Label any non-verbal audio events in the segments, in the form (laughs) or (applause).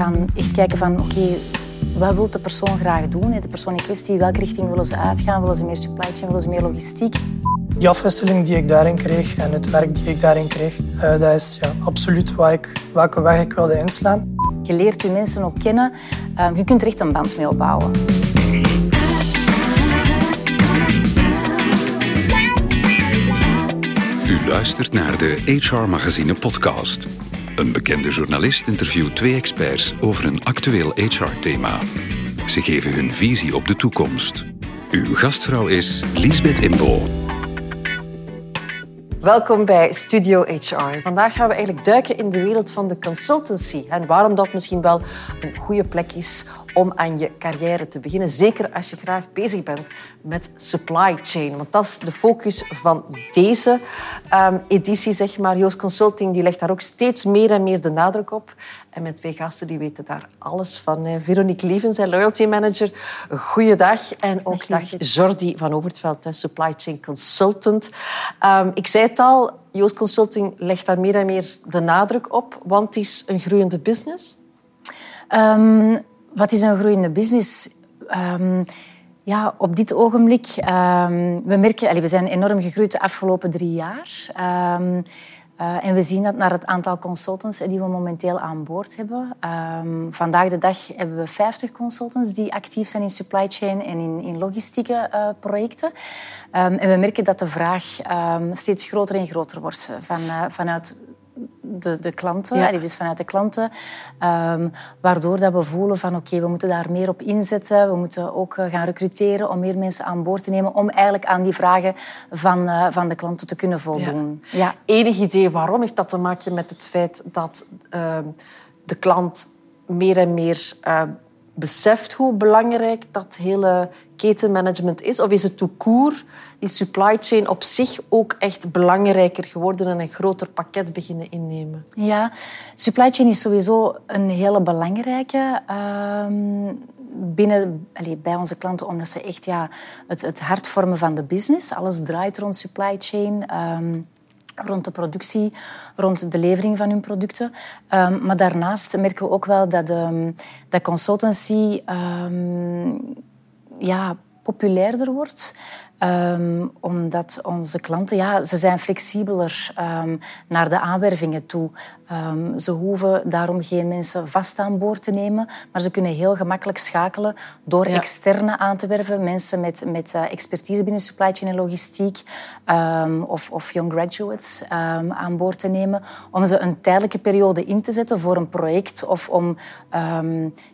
gaan echt kijken van oké, wat wil de persoon graag doen? De persoon in kwestie, welke richting willen ze uitgaan? Willen ze meer supply chain, willen ze meer logistiek? Die afwisseling die ik daarin kreeg en het werk die ik daarin kreeg, uh, dat is ja, absoluut waar ik, welke weg ik wilde inslaan. Je leert je mensen ook kennen. Uh, je kunt er echt een band mee opbouwen. U luistert naar de HR Magazine podcast. Een bekende journalist interviewt twee experts over een actueel HR-thema. Ze geven hun visie op de toekomst. Uw gastvrouw is Liesbeth Imbo. Welkom bij Studio HR. Vandaag gaan we eigenlijk duiken in de wereld van de consultancy en waarom dat misschien wel een goede plek is om aan je carrière te beginnen. Zeker als je graag bezig bent met supply chain. Want dat is de focus van deze um, editie. Zeg maar. Joost Consulting die legt daar ook steeds meer en meer de nadruk op. En met twee gasten die weten daar alles van. Veronique Lievens, loyalty manager. Goeiedag. En ook dag, Jordi van Overtveld, supply chain consultant. Um, ik zei het al, Joost Consulting legt daar meer en meer de nadruk op, want het is een groeiende business. Um, wat is een groeiende business? Um, ja, op dit ogenblik, um, we merken, we zijn enorm gegroeid de afgelopen drie jaar. Um, uh, en we zien dat naar het aantal consultants die we momenteel aan boord hebben. vandaag de dag hebben we 50 consultants die actief zijn in supply chain en in, in logistieke uh, projecten. en we merken dat de vraag steeds groter en groter wordt van, vanuit de, de klanten, ja. dus vanuit de klanten. Um, waardoor dat we voelen van oké, we moeten daar meer op inzetten. We moeten ook eh, gaan recruteren om meer mensen aan boord te nemen om eigenlijk aan die vragen van, uh, van de klanten te kunnen voldoen. Ja. ja. Enig idee waarom? Heeft dat te maken met het feit dat uh, de klant meer en meer uh, beseft hoe belangrijk dat hele ketenmanagement is? Of is het court die supply chain op zich ook echt belangrijker geworden en een groter pakket beginnen innemen? Ja, supply chain is sowieso een hele belangrijke uh, binnen, allez, bij onze klanten, omdat ze echt ja, het, het hart vormen van de business. Alles draait rond supply chain. Um, rond de productie, rond de levering van hun producten. Um, maar daarnaast merken we ook wel dat, de, dat consultancy um, ja, populairder wordt. Um, omdat onze klanten, ja, ze zijn flexibeler um, naar de aanwervingen toe. Um, ze hoeven daarom geen mensen vast aan boord te nemen, maar ze kunnen heel gemakkelijk schakelen door ja. externe aan te werven. Mensen met, met uh, expertise binnen supply chain en logistiek of, of young graduates aan boord te nemen. Om ze een tijdelijke periode in te zetten voor een project of om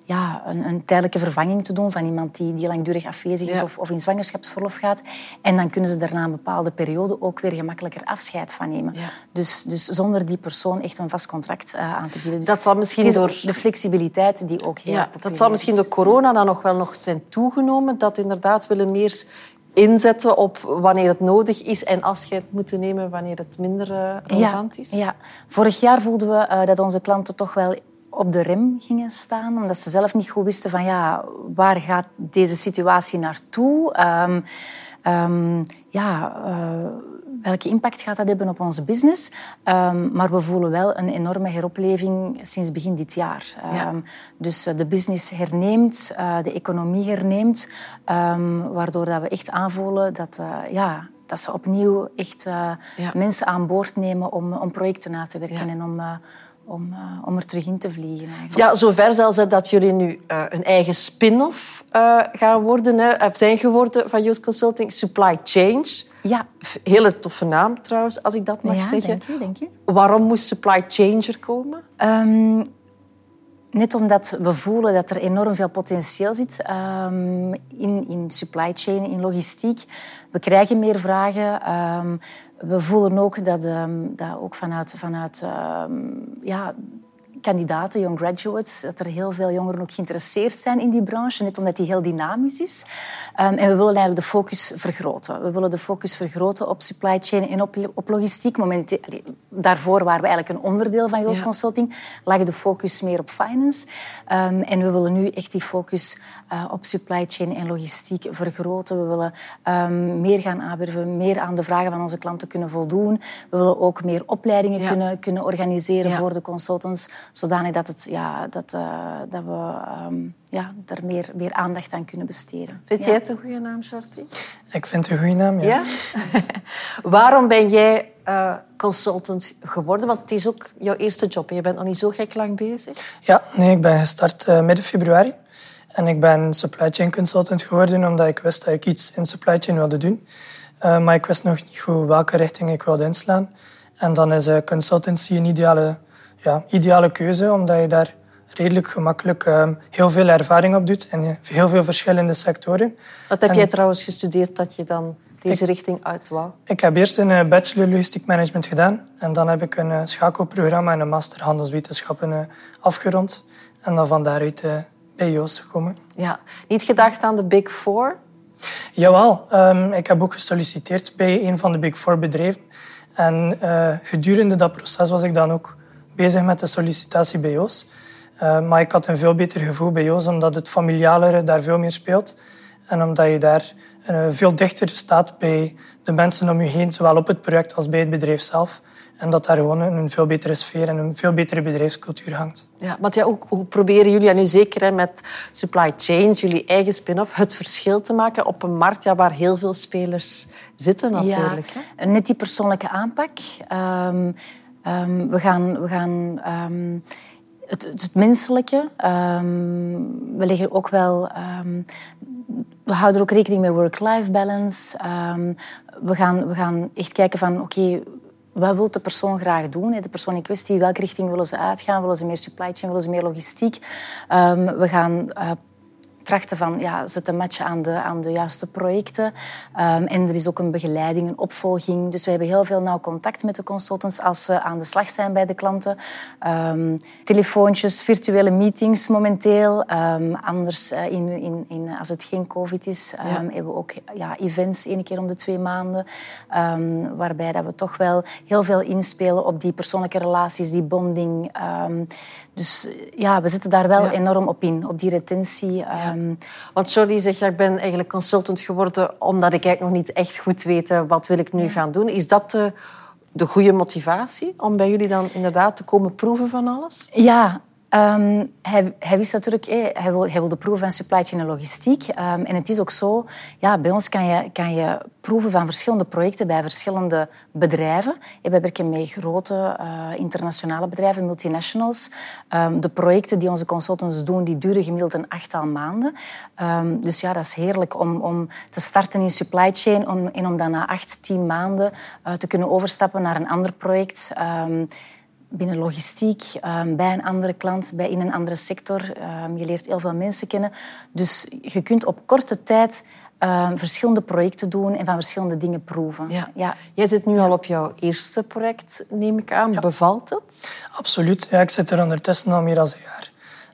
ja, een, een, tijdelijke vervanging te doen van iemand die, die langdurig afwezig is ja. of, of in zwangerschapsverlof gaat. En dan kunnen ze daarna een bepaalde periode ook weer gemakkelijker afscheid van nemen. Ja. Dus, dus zonder die persoon echt een vast contract uh, aan te bieden. Dus dat zal misschien door... De flexibiliteit die ook heel ja, Dat zal misschien door corona dan nog wel nog zijn toegenomen. Dat inderdaad willen meer inzetten op wanneer het nodig is en afscheid moeten nemen wanneer het minder uh, relevant ja, is. Ja. Vorig jaar voelden we uh, dat onze klanten toch wel op de rem gingen staan, omdat ze zelf niet goed wisten van ja, waar gaat deze situatie naartoe? Um, um, ja, uh, welke impact gaat dat hebben op onze business? Um, maar we voelen wel een enorme heropleving sinds begin dit jaar. Ja. dus uh, de business herneemt, uh, de economie herneemt, waardoor dat we echt aanvoelen dat ja, dat ze opnieuw echt ja. mensen aan boord nemen om, om projecten na te werken ja. en om om, uh, om er terug in te vliegen. Eigenlijk. Ja, zover zelfs dat jullie nu uh, een eigen spin-off uh, gaan worden, hè, zijn geworden van Youth Consulting, Supply Change. Ja. Hele toffe naam trouwens, als ik dat mag ja, zeggen. Denk je, denk je. Waarom moest Supply Changer komen? Um, Net omdat we voelen dat er enorm veel potentieel zit um, in, in supply chain, in logistiek. We krijgen meer vragen. Um, we voelen ook dat, um, dat ook vanuit, vanuit ja, kandidaten, young graduates, dat er heel veel jongeren ook geïnteresseerd zijn in die branche, net omdat die heel dynamisch is. Um, en we willen eigenlijk de focus vergroten. We willen de focus vergroten op supply chain en op, op logistiek. Moment, daarvoor waren we eigenlijk een onderdeel van Joost ja. Consulting, lag de focus meer op finance. Um, en we willen nu echt die focus uh, op supply chain en logistiek vergroten. We willen um, meer gaan aanwerven, meer aan de vragen van onze klanten kunnen voldoen. We willen ook meer opleidingen ja. kunnen, kunnen organiseren ja. voor de consultants zodanig dat, het, ja, dat, dat we ehm, ja, er meer, meer aandacht aan kunnen besteden. Vind jij het een goede naam, Shorty? Ik vind het een goede naam, ja. ja? (laughs) Waarom ben jij uh, consultant geworden? Want het is ook jouw eerste job. Je bent nog niet zo gek lang bezig. Ja, nee, ik ben gestart uh, midden februari. En ik ben supply chain consultant geworden omdat ik wist dat ik iets in supply chain wilde doen. Uh, maar ik wist nog niet goed welke richting ik wilde inslaan. En dan is consultancy een ideale, ja, ideale keuze, omdat je daar redelijk gemakkelijk heel veel ervaring op doet in heel veel verschillende sectoren. Wat heb jij trouwens gestudeerd dat je dan deze richting uit wou? Ik heb eerst een eh, bachelor logistiek management gedaan. En dan heb ik een eh, schakelprogramma en een master handelswetenschappen eh, afgerond. En dan van daaruit bij Joost gekomen. Ja, niet gedacht aan de Big Four? Jawel, um, ik heb ook gesolliciteerd bij een van de Big Four bedrijven. En gedurende dat proces was ik dan ook bezig met de sollicitatie bij Joost. maar ik had een veel beter gevoel bij Joost, omdat het familialere daar veel meer speelt. En omdat je daar uh, veel dichter staat bij de mensen om je heen, zowel op het project als bij het bedrijf zelf. En dat daar gewoon een veel betere sfeer en een veel betere bedrijfscultuur hangt. Ja, want ja, hoe, hoe proberen jullie, en nu zeker met supply chain, jullie eigen spin-off, het verschil te maken op een markt ja, waar heel veel spelers zitten natuurlijk? Ja, net die persoonlijke aanpak. Um, um, we gaan... We gaan um, het, het, menselijke. we leggen ook wel we houden ook rekening met work-life balance. Ehm, we, gaan, we gaan echt kijken van, oké, wat wil de persoon graag doen? De persoon in kwestie, welke richting willen ze uitgaan? Willen ze meer supply chain? Willen ze meer logistiek? We gaan uh, trachten van ja, ze te matchen aan de, aan de juiste projecten. Um, en er is ook een begeleiding, een opvolging. Dus we hebben heel veel nauw contact met de consultants als ze aan de slag zijn bij de klanten. Um, telefoontjes, virtuele meetings momenteel. Um, anders, uh, in, in, in, als het geen COVID is, ja. hebben we ook ja, events één keer om de twee maanden. waarbij dat we toch wel heel veel inspelen op die persoonlijke relaties, die bonding. dus ja, we zitten daar wel ja. enorm op in, op die retentie. Ja. Um, Want Jordi zegt, ja, ik ben eigenlijk consultant geworden omdat ik eigenlijk nog niet echt goed weet eh, wat wil ik nu gaan doen. Is dat de, de goede motivatie om bij jullie dan inderdaad te komen proeven van alles? Ja, Um, hij, wist natuurlijk, hey, hij, wil, hij wilde proeven van supply chain en logistiek. Um, en het is ook zo, ja, bij ons kan je, kan je proeven van verschillende projecten bij verschillende bedrijven. We werken met grote uh, internationale bedrijven, multinationals. Um, de projecten die onze consultants doen, die duren gemiddeld een achttal maanden. dus ja, dat is heerlijk om, om te starten in supply chain om, en om dan na acht, tien maanden te kunnen overstappen naar een ander project binnen logistiek, ehm, bij een andere klant, bij in een andere sector. Ehm, je leert heel veel mensen kennen. Dus je kunt op korte tijd ehm, verschillende projecten doen en van verschillende dingen proeven. Ja. ja. Jij zit nu al op jouw eerste project, neem ik aan. Bevalt het? Absoluut. Ja, ik zit er ondertussen al meer dan een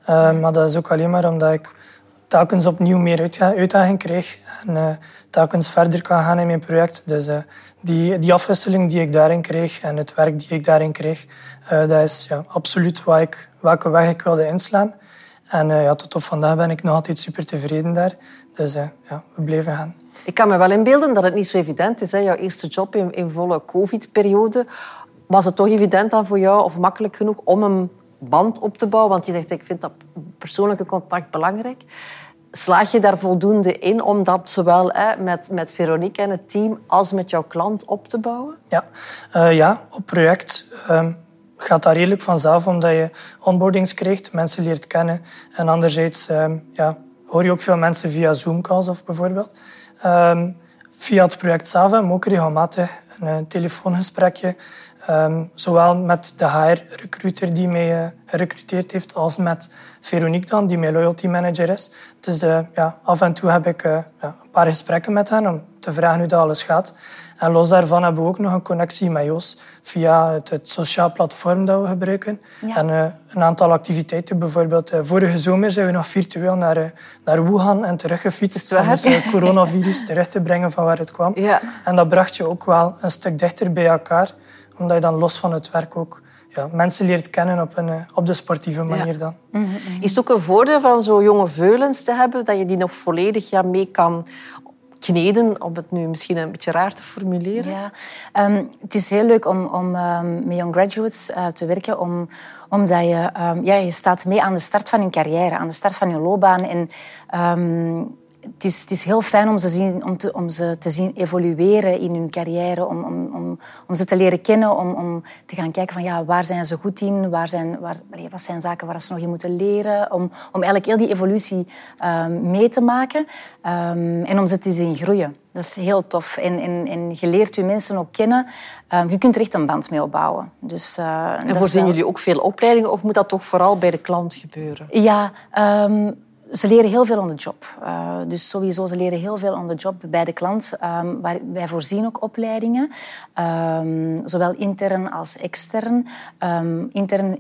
jaar. maar dat is ook alleen maar omdat ik telkens opnieuw meer uitdaging krijg en uh, telkens verder kan gaan in mijn project. Dus uh, die, die afwisseling die ik daarin kreeg en het werk die ik daarin kreeg, uh, dat is ja, absoluut waar ik, welke weg ik wilde inslaan. En uh, ja, tot op vandaag ben ik nog altijd super tevreden daar. Dus uh, ja, we blijven gaan. Ik kan me wel inbeelden dat het niet zo evident is. Hè? Jouw eerste job in, in volle covid-periode. Was het toch evident dan voor jou, of makkelijk genoeg, om een band op te bouwen? Want je zegt, ik vind dat persoonlijke contact belangrijk. Slaag je daar voldoende in om dat zowel hè, met, met Veronique en het team als met jouw klant op te bouwen? Ja, uh, ja op project um, gaat dat redelijk vanzelf, omdat je onboardings krijgt, mensen leert kennen. En anderzijds um, ja, hoor je ook veel mensen via Zoom-calls of bijvoorbeeld. Um, via het project hebben we ook regelmatig een, een telefoongesprekje Um, zowel met de HR-recruiter die mij uh, gerecruiteerd heeft, als met Veronique dan, die mijn loyalty manager is. Dus uh, ja, af en toe heb ik ja, een paar gesprekken met hen om te vragen hoe dat alles gaat. En los daarvan hebben we ook nog een connectie met Jos via het, het sociaal platform dat we gebruiken. En een aantal activiteiten. Bijvoorbeeld vorige zomer zijn we nog virtueel naar, naar Wuhan en teruggefietst om het coronavirus terug te brengen van waar het kwam. Ja. En dat bracht je ook wel een stuk dichter bij elkaar omdat je dan los van het werk ook ja, mensen leert kennen op, een, eh, op de sportieve manier dan. Mhm, mhm. Is het ook een voordeel van zo jonge veulens te hebben, dat je die nog volledig ja, mee kan kneden, om het nu misschien een beetje raar te formuleren? Ja, ehm, het is heel leuk om, om um, met young graduates uh, te werken, om, omdat je, um, ja, je staat mee aan de start van hun carrière, aan de start van je loopbaan. En het is, het is heel fijn om ze, zien, om, te, om ze te zien evolueren in hun carrière, om, om, om, om ze te leren kennen, om, om te gaan kijken van ja, waar zijn ze goed in, waar zijn, waar, wat zijn zaken waar ze nog in moeten leren, om, om eigenlijk heel die evolutie um, mee te maken um, en om ze te zien groeien. Dat is heel tof. En, en, en je leert je mensen ook kennen. Um, je kunt er echt een band mee opbouwen. Dus, uh, en voorzien wel... jullie ook veel opleidingen of moet dat toch vooral bij de klant gebeuren? Ja, ze leren heel veel on the job. Uh, dus sowieso, ze leren heel veel on the job bij de klant. Um, waar, wij voorzien ook opleidingen, um, zowel intern als extern. Um, intern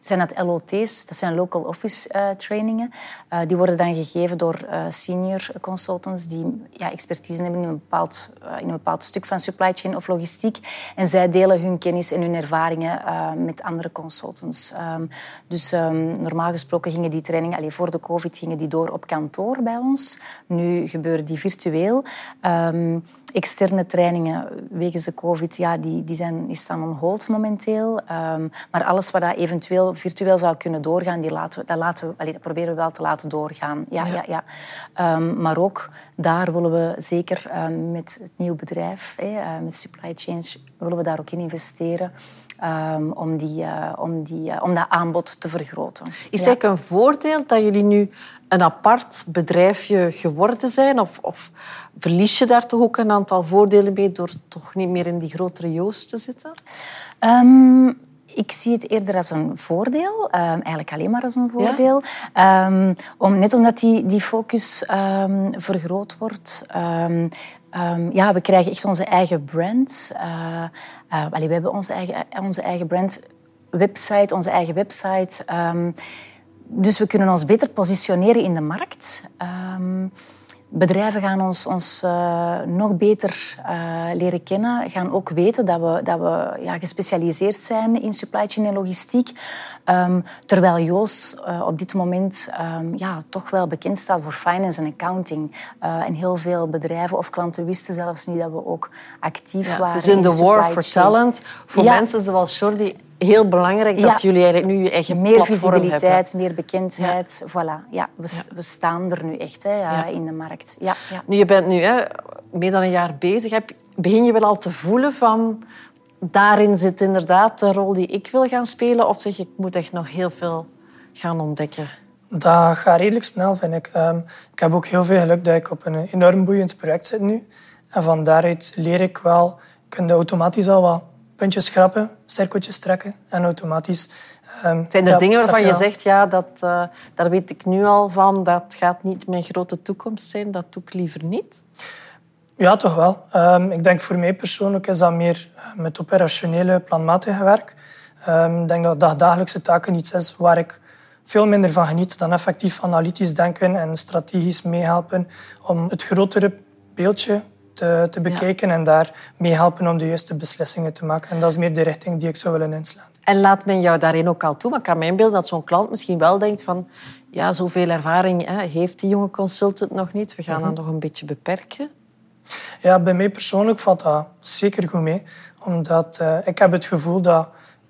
zijn dat LOT's, dat zijn local office uh, trainingen. Uh, die worden dan gegeven door uh, senior consultants die ja, expertise hebben in een, bepaald, in een bepaald stuk van supply chain of logistiek. En zij delen hun kennis en hun ervaringen met andere consultants. Um, dus um, normaal gesproken gingen die trainingen, allez, voor de COVID gingen die door op kantoor bij ons. Nu gebeuren die virtueel. Um, externe trainingen wegens de COVID, ja, die, die, zijn, die staan on hold momenteel. maar alles wat dat eventueel virtueel zou kunnen doorgaan, die laten we, dat, laten we, allee, dat proberen we wel te laten doorgaan. Ja, ja. ja, um, maar ook daar willen we zeker um, met het nieuwe bedrijf, uh, met Supply Change, willen we daar ook in investeren. Um, om, die, uh, om, die, uh, om dat aanbod te vergroten. Is het een voordeel dat jullie nu een apart bedrijfje geworden zijn? Of, of, verlies je daar toch ook een aantal voordelen mee door toch niet meer in die grotere Joost te zitten? Um, ik zie het eerder als een voordeel, um, eigenlijk alleen maar als een voordeel. Ja? Um, om, net omdat die, die focus um, vergroot wordt. ja, we krijgen echt onze eigen brand. Uh, uh, allee, we hebben onze eigen, onze eigen brand, website, onze eigen website. dus we kunnen ons beter positioneren in de markt bedrijven gaan ons, ons uh, nog beter uh, leren kennen, gaan ook weten dat we, dat we ja, gespecialiseerd zijn in supply chain en logistiek. Um, terwijl Joos uh, op dit moment um, ja, toch wel bekend staat voor finance en accounting. en heel veel bedrijven of klanten wisten zelfs niet dat we ook actief ja, waren. Dus in de war for talent, voor ja. mensen zoals Jordi heel belangrijk dat jullie eigenlijk nu je eigen meer visibiliteit, meer bekendheid. Voilà, ja, we, we, staan er nu echt hè, in de markt. Ja, Nu, je bent nu hè, meer dan een jaar bezig. Heb, begin je wel al te voelen van... Daarin zit inderdaad de rol die ik wil gaan spelen? Of zeg je, ik moet echt nog heel veel gaan ontdekken? Dat gaat redelijk snel, vind ik. Um, ik heb ook heel veel geluk dat ik op een enorm boeiend project zit nu. En van daaruit leer ik wel... Kun je automatisch al wat puntjes schrappen, cirkeltjes trekken en automatisch... Um, Zijn er dingen waarvan je zegt, ja, dat, uh, daar weet ik nu al van, dat gaat niet mijn grote toekomst zijn, dat doe ik liever niet? Ja, toch wel. Um, ik denk voor mij persoonlijk is dat meer eh, met operationele, planmatige werk. Um, ik denk dat dagdagelijkse taken iets is waar ik veel minder van geniet dan effectief analytisch denken en strategisch meehelpen om het grotere beeldje te, te bekijken en daar meehelpen om de juiste beslissingen te maken. En dat is meer de richting die ik zou willen inslaan. En laat men jou daarin ook al toe? Maar ik kan mijn beeld dat zo'n klant misschien wel denkt van ja, zoveel ervaring hè, heeft die jonge consultant nog niet. We gaan mm dat nog een beetje beperken. Ja, bij mij persoonlijk valt dat zeker goed mee. Omdat uh, ik heb het gevoel dat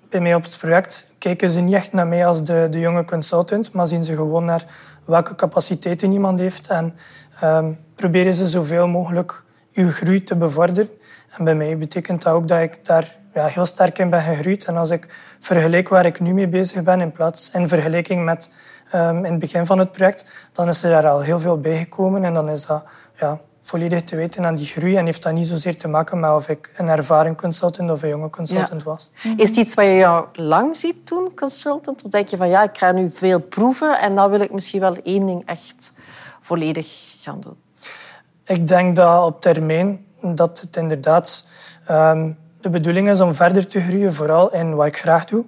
bij mij op het project kijken ze niet echt naar mij als de, de jonge consultant, maar zien ze gewoon naar welke capaciteiten iemand heeft en um, proberen ze zoveel mogelijk uw groei te bevorderen. En bij mij betekent dat ook dat ik daar ja, heel sterk in ben gegroeid. En als ik vergelijk waar ik nu mee bezig ben, in plaats in vergelijking met um, in het begin van het project, dan is er daar al heel veel bijgekomen. En dan is dat ja, volledig te weten aan die groei. En heeft dat niet zozeer te maken met of ik een ervaren consultant of een jonge consultant was. Is het iets wat je jou lang ziet doen, consultant? Of denk je van ja, ik ga nu veel proeven en dan wil ik misschien wel één ding echt volledig gaan doen? Ik denk dat op termijn dat het inderdaad um, de bedoeling is om verder te groeien, vooral in wat ik graag doe.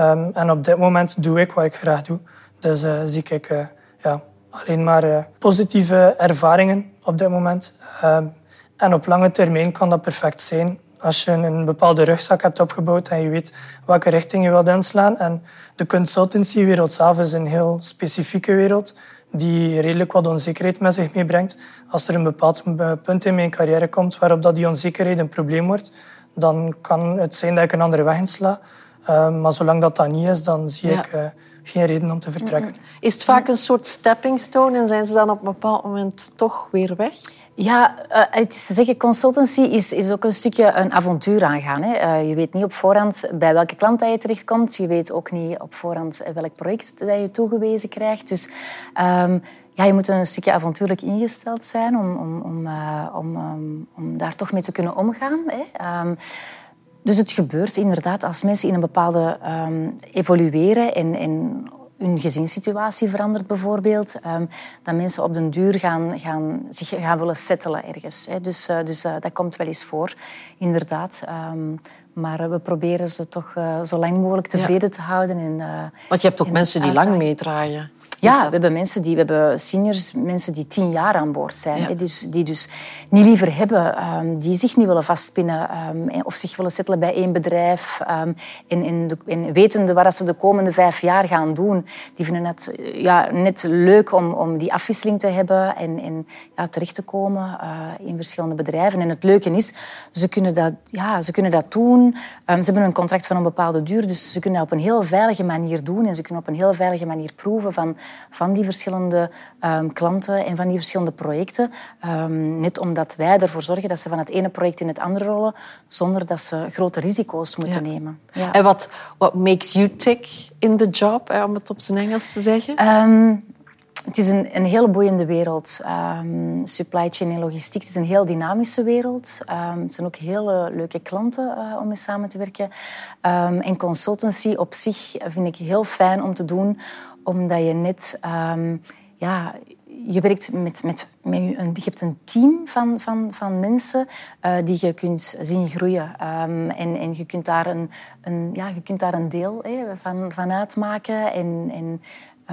Um, en op dit moment doe ik wat ik graag doe. Dus uh, zie ik uh, ja, alleen maar uh, positieve ervaringen op dit moment. Um, en op lange termijn kan dat perfect zijn. Als je een bepaalde rugzak hebt opgebouwd en je weet welke richting je wilt inslaan. En de consultancywereld zelf is een heel specifieke wereld die redelijk wat onzekerheid met zich meebrengt. Als er een bepaald punt in mijn carrière komt waarop dat die onzekerheid een probleem wordt, dan kan het zijn dat ik een andere weg insla. Uh, maar zolang dat dat niet is, dan zie ik uh, geen reden om te vertrekken. Is het vaak een soort stepping stone en zijn ze dan op een bepaald moment toch weer weg? Ja, uh, het is te zeggen, consultancy is, is ook een stukje een avontuur aangaan. Hè. je weet niet op voorhand bij welke klant dat je terechtkomt. Je weet ook niet op voorhand welk project dat je toegewezen krijgt. Dus um, ja, je moet een stukje avontuurlijk ingesteld zijn om, om, om, uh, om, um, om daar toch mee te kunnen omgaan. Hè. Um, dus het gebeurt inderdaad als mensen in een bepaalde um, evolueren en, en hun gezinssituatie verandert bijvoorbeeld, um, dat mensen op den duur gaan, gaan, zich gaan willen settelen ergens. Hè. Dus, uh, dus uh, dat komt wel eens voor, inderdaad. Um, maar we proberen ze toch uh, zo lang mogelijk tevreden ja. te houden. En, Want je hebt ook mensen die lang meedraaien. Ja, we hebben mensen die we hebben seniors, mensen die tien jaar aan boord zijn, ja. dus, die dus niet liever hebben, um, die zich niet willen vastpinnen um, of zich willen settelen bij één bedrijf um, en, en, de, en wetende wat ze de komende vijf jaar gaan doen, die vinden het ja, net leuk om, om die afwisseling te hebben en, en ja, terecht te komen uh, in verschillende bedrijven. En het leuke is, ze kunnen dat, ja, ze kunnen dat doen. ze hebben een contract van een bepaalde duur, dus ze kunnen dat op een heel veilige manier doen en ze kunnen op een heel veilige manier proeven van van die verschillende um, klanten en van die verschillende projecten. Um, net omdat wij ervoor zorgen dat ze van het ene project in het andere rollen, zonder dat ze grote risico's moeten ja. nemen. Ja. En wat what makes you tick in the job, om het op zijn Engels te zeggen? Um, het is een, een heel boeiende wereld. Um, supply chain en logistiek het is een heel dynamische wereld. Um, het zijn ook hele leuke klanten uh, om mee samen te werken. Um, en consultancy op zich vind ik heel fijn om te doen, omdat je net... Um, ja, je werkt met, met, met je, je hebt een team van, van, van mensen uh, die je kunt zien groeien. Um, en, en je kunt daar een, een, ja, je kunt daar een deel hè, van, van uitmaken. En, en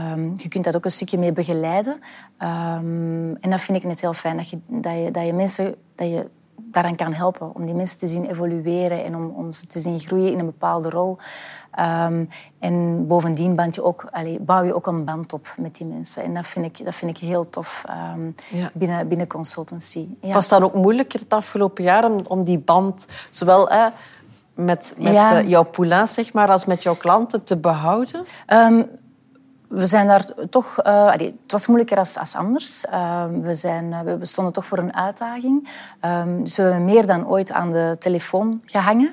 um, je kunt dat ook een stukje mee begeleiden. En dat vind ik net heel fijn, dat je, dat je, dat je mensen... Dat je daaraan kan helpen. Om die mensen te zien evolueren en om, om ze te zien groeien in een bepaalde rol. Um, en bovendien band je ook, bouw je ook een band op met die mensen. En dat vind ik, dat vind ik heel tof um, ja. binnen, binnen consultancy. Ja. Was dat ook moeilijker het afgelopen jaar om, om die band, zowel eh, met, met ja. jouw poulain zeg maar, als met jouw klanten te behouden? Um, we zijn daar toch... Allee, het was moeilijker als, als anders. Uh, we, zijn, uh, we stonden toch voor een uitdaging. Um, dus we hebben meer dan ooit aan de telefoon gehangen,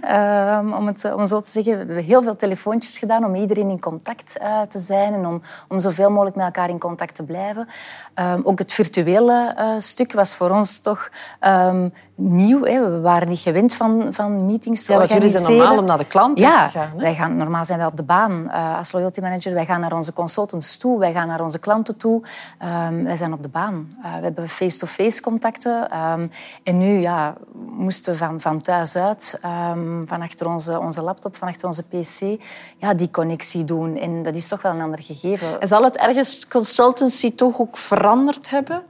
om het om zo te zeggen. We hebben heel veel telefoontjes gedaan om iedereen in contact te zijn en om, om zoveel mogelijk met elkaar in contact te blijven. Ook het virtuele stuk was voor ons toch nieuw. Hè. We waren niet gewend van, van meetings te ja, organiseren. Jullie zijn normaal om naar de klant ja, te gaan. Hè? Wij gaan, normaal zijn wij op de baan als loyalty manager. Wij gaan naar onze consultants toe, wij gaan naar onze klanten toe. Um, wij zijn op de baan. Uh, we hebben face-to-face contacten. Um, en nu ja, moesten we van, van thuis uit, um, van achter onze, onze laptop, van achter onze pc, ja, die connectie doen. En dat is toch wel een ander gegeven. En zal het ergens consultancy toch ook veranderd hebben?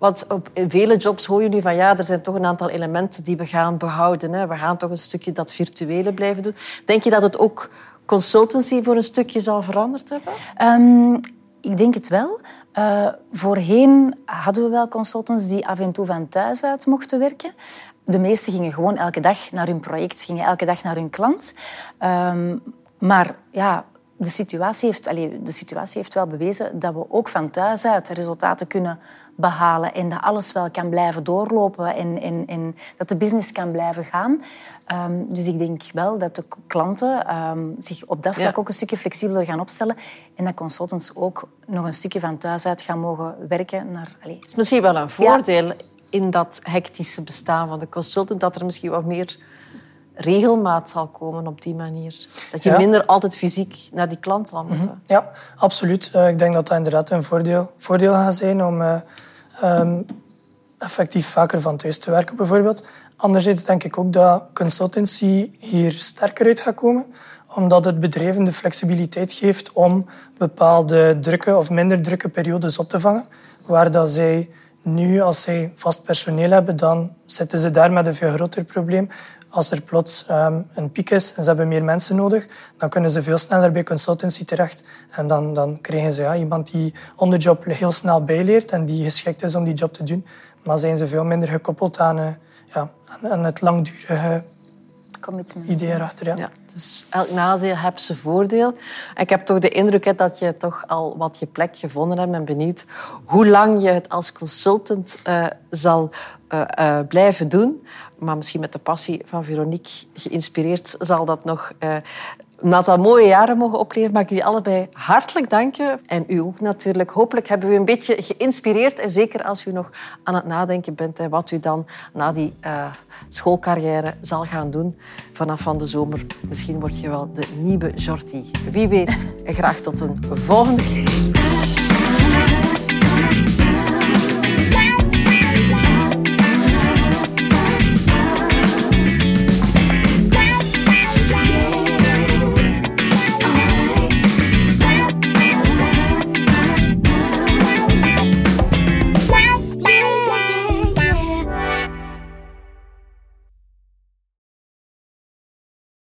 Want op vele jobs hoor je nu van ja, er zijn toch een aantal elementen die we gaan behouden. Hè. We gaan toch een stukje dat virtuele blijven doen. Denk je dat het ook consultancy voor een stukje zal veranderd hebben? Um, ik denk het wel. Uh, voorheen hadden we wel consultants die af en toe van thuis uit mochten werken. De meesten gingen gewoon elke dag naar hun project, gingen elke dag naar hun klant. Um, maar ja, de situatie, heeft, de situatie heeft wel bewezen dat we ook van thuis uit resultaten kunnen behalen en dat alles wel kan blijven doorlopen en, en, en dat de business kan blijven gaan. Um, dus ik denk wel dat de klanten um, zich op dat vlak ja. ook een stukje flexibeler gaan opstellen en dat consultants ook nog een stukje van thuis uit gaan mogen werken. Naar, allez. Het is misschien wel een voordeel ja. in dat hectische bestaan van de consultant, dat er misschien wat meer regelmaat zal komen op die manier. Dat je ja. minder altijd fysiek naar die klant zal moeten. Mm -hmm. Ja, absoluut. Uh, ik denk dat dat inderdaad een voordeel, voordeel gaat zijn om uh, um, effectief vaker van thuis te werken, bijvoorbeeld. Anderzijds denk ik ook dat consultancy hier sterker uit gaat komen, omdat het bedrijven de flexibiliteit geeft om bepaalde drukke of minder drukke periodes op te vangen, waar dat zij Nu, als zij vast personeel hebben, dan zitten ze daar met een veel groter probleem. Als er plots um, een piek is en ze hebben meer mensen nodig, dan kunnen ze veel sneller bij consultancy terecht. En dan, dan krijgen ze ja, iemand die on the job heel snel bijleert en die geschikt is om die job te doen. Maar zijn ze veel minder gekoppeld aan, uh, ja, aan het langdurige commitment. idee erachter. Ja. ja. dus elk nadeel heeft zijn voordeel. En ik heb toch de indruk dat je toch al wat je plek gevonden hebt. en benieuwd hoe lang je het als consultant uh, zal uh, uh, blijven doen. Maar misschien met de passie van Veronique geïnspireerd zal dat nog een aantal mooie jaren mogen opleveren. Mag ik jullie allebei hartelijk danken. En u ook natuurlijk. Hopelijk hebben we u een beetje geïnspireerd. En zeker als u nog aan het nadenken bent hè, wat u dan na die uh, schoolcarrière zal gaan doen vanaf van de zomer. Misschien word je wel de nieuwe Jorti. Wie weet. En (laughs) graag tot een volgende keer.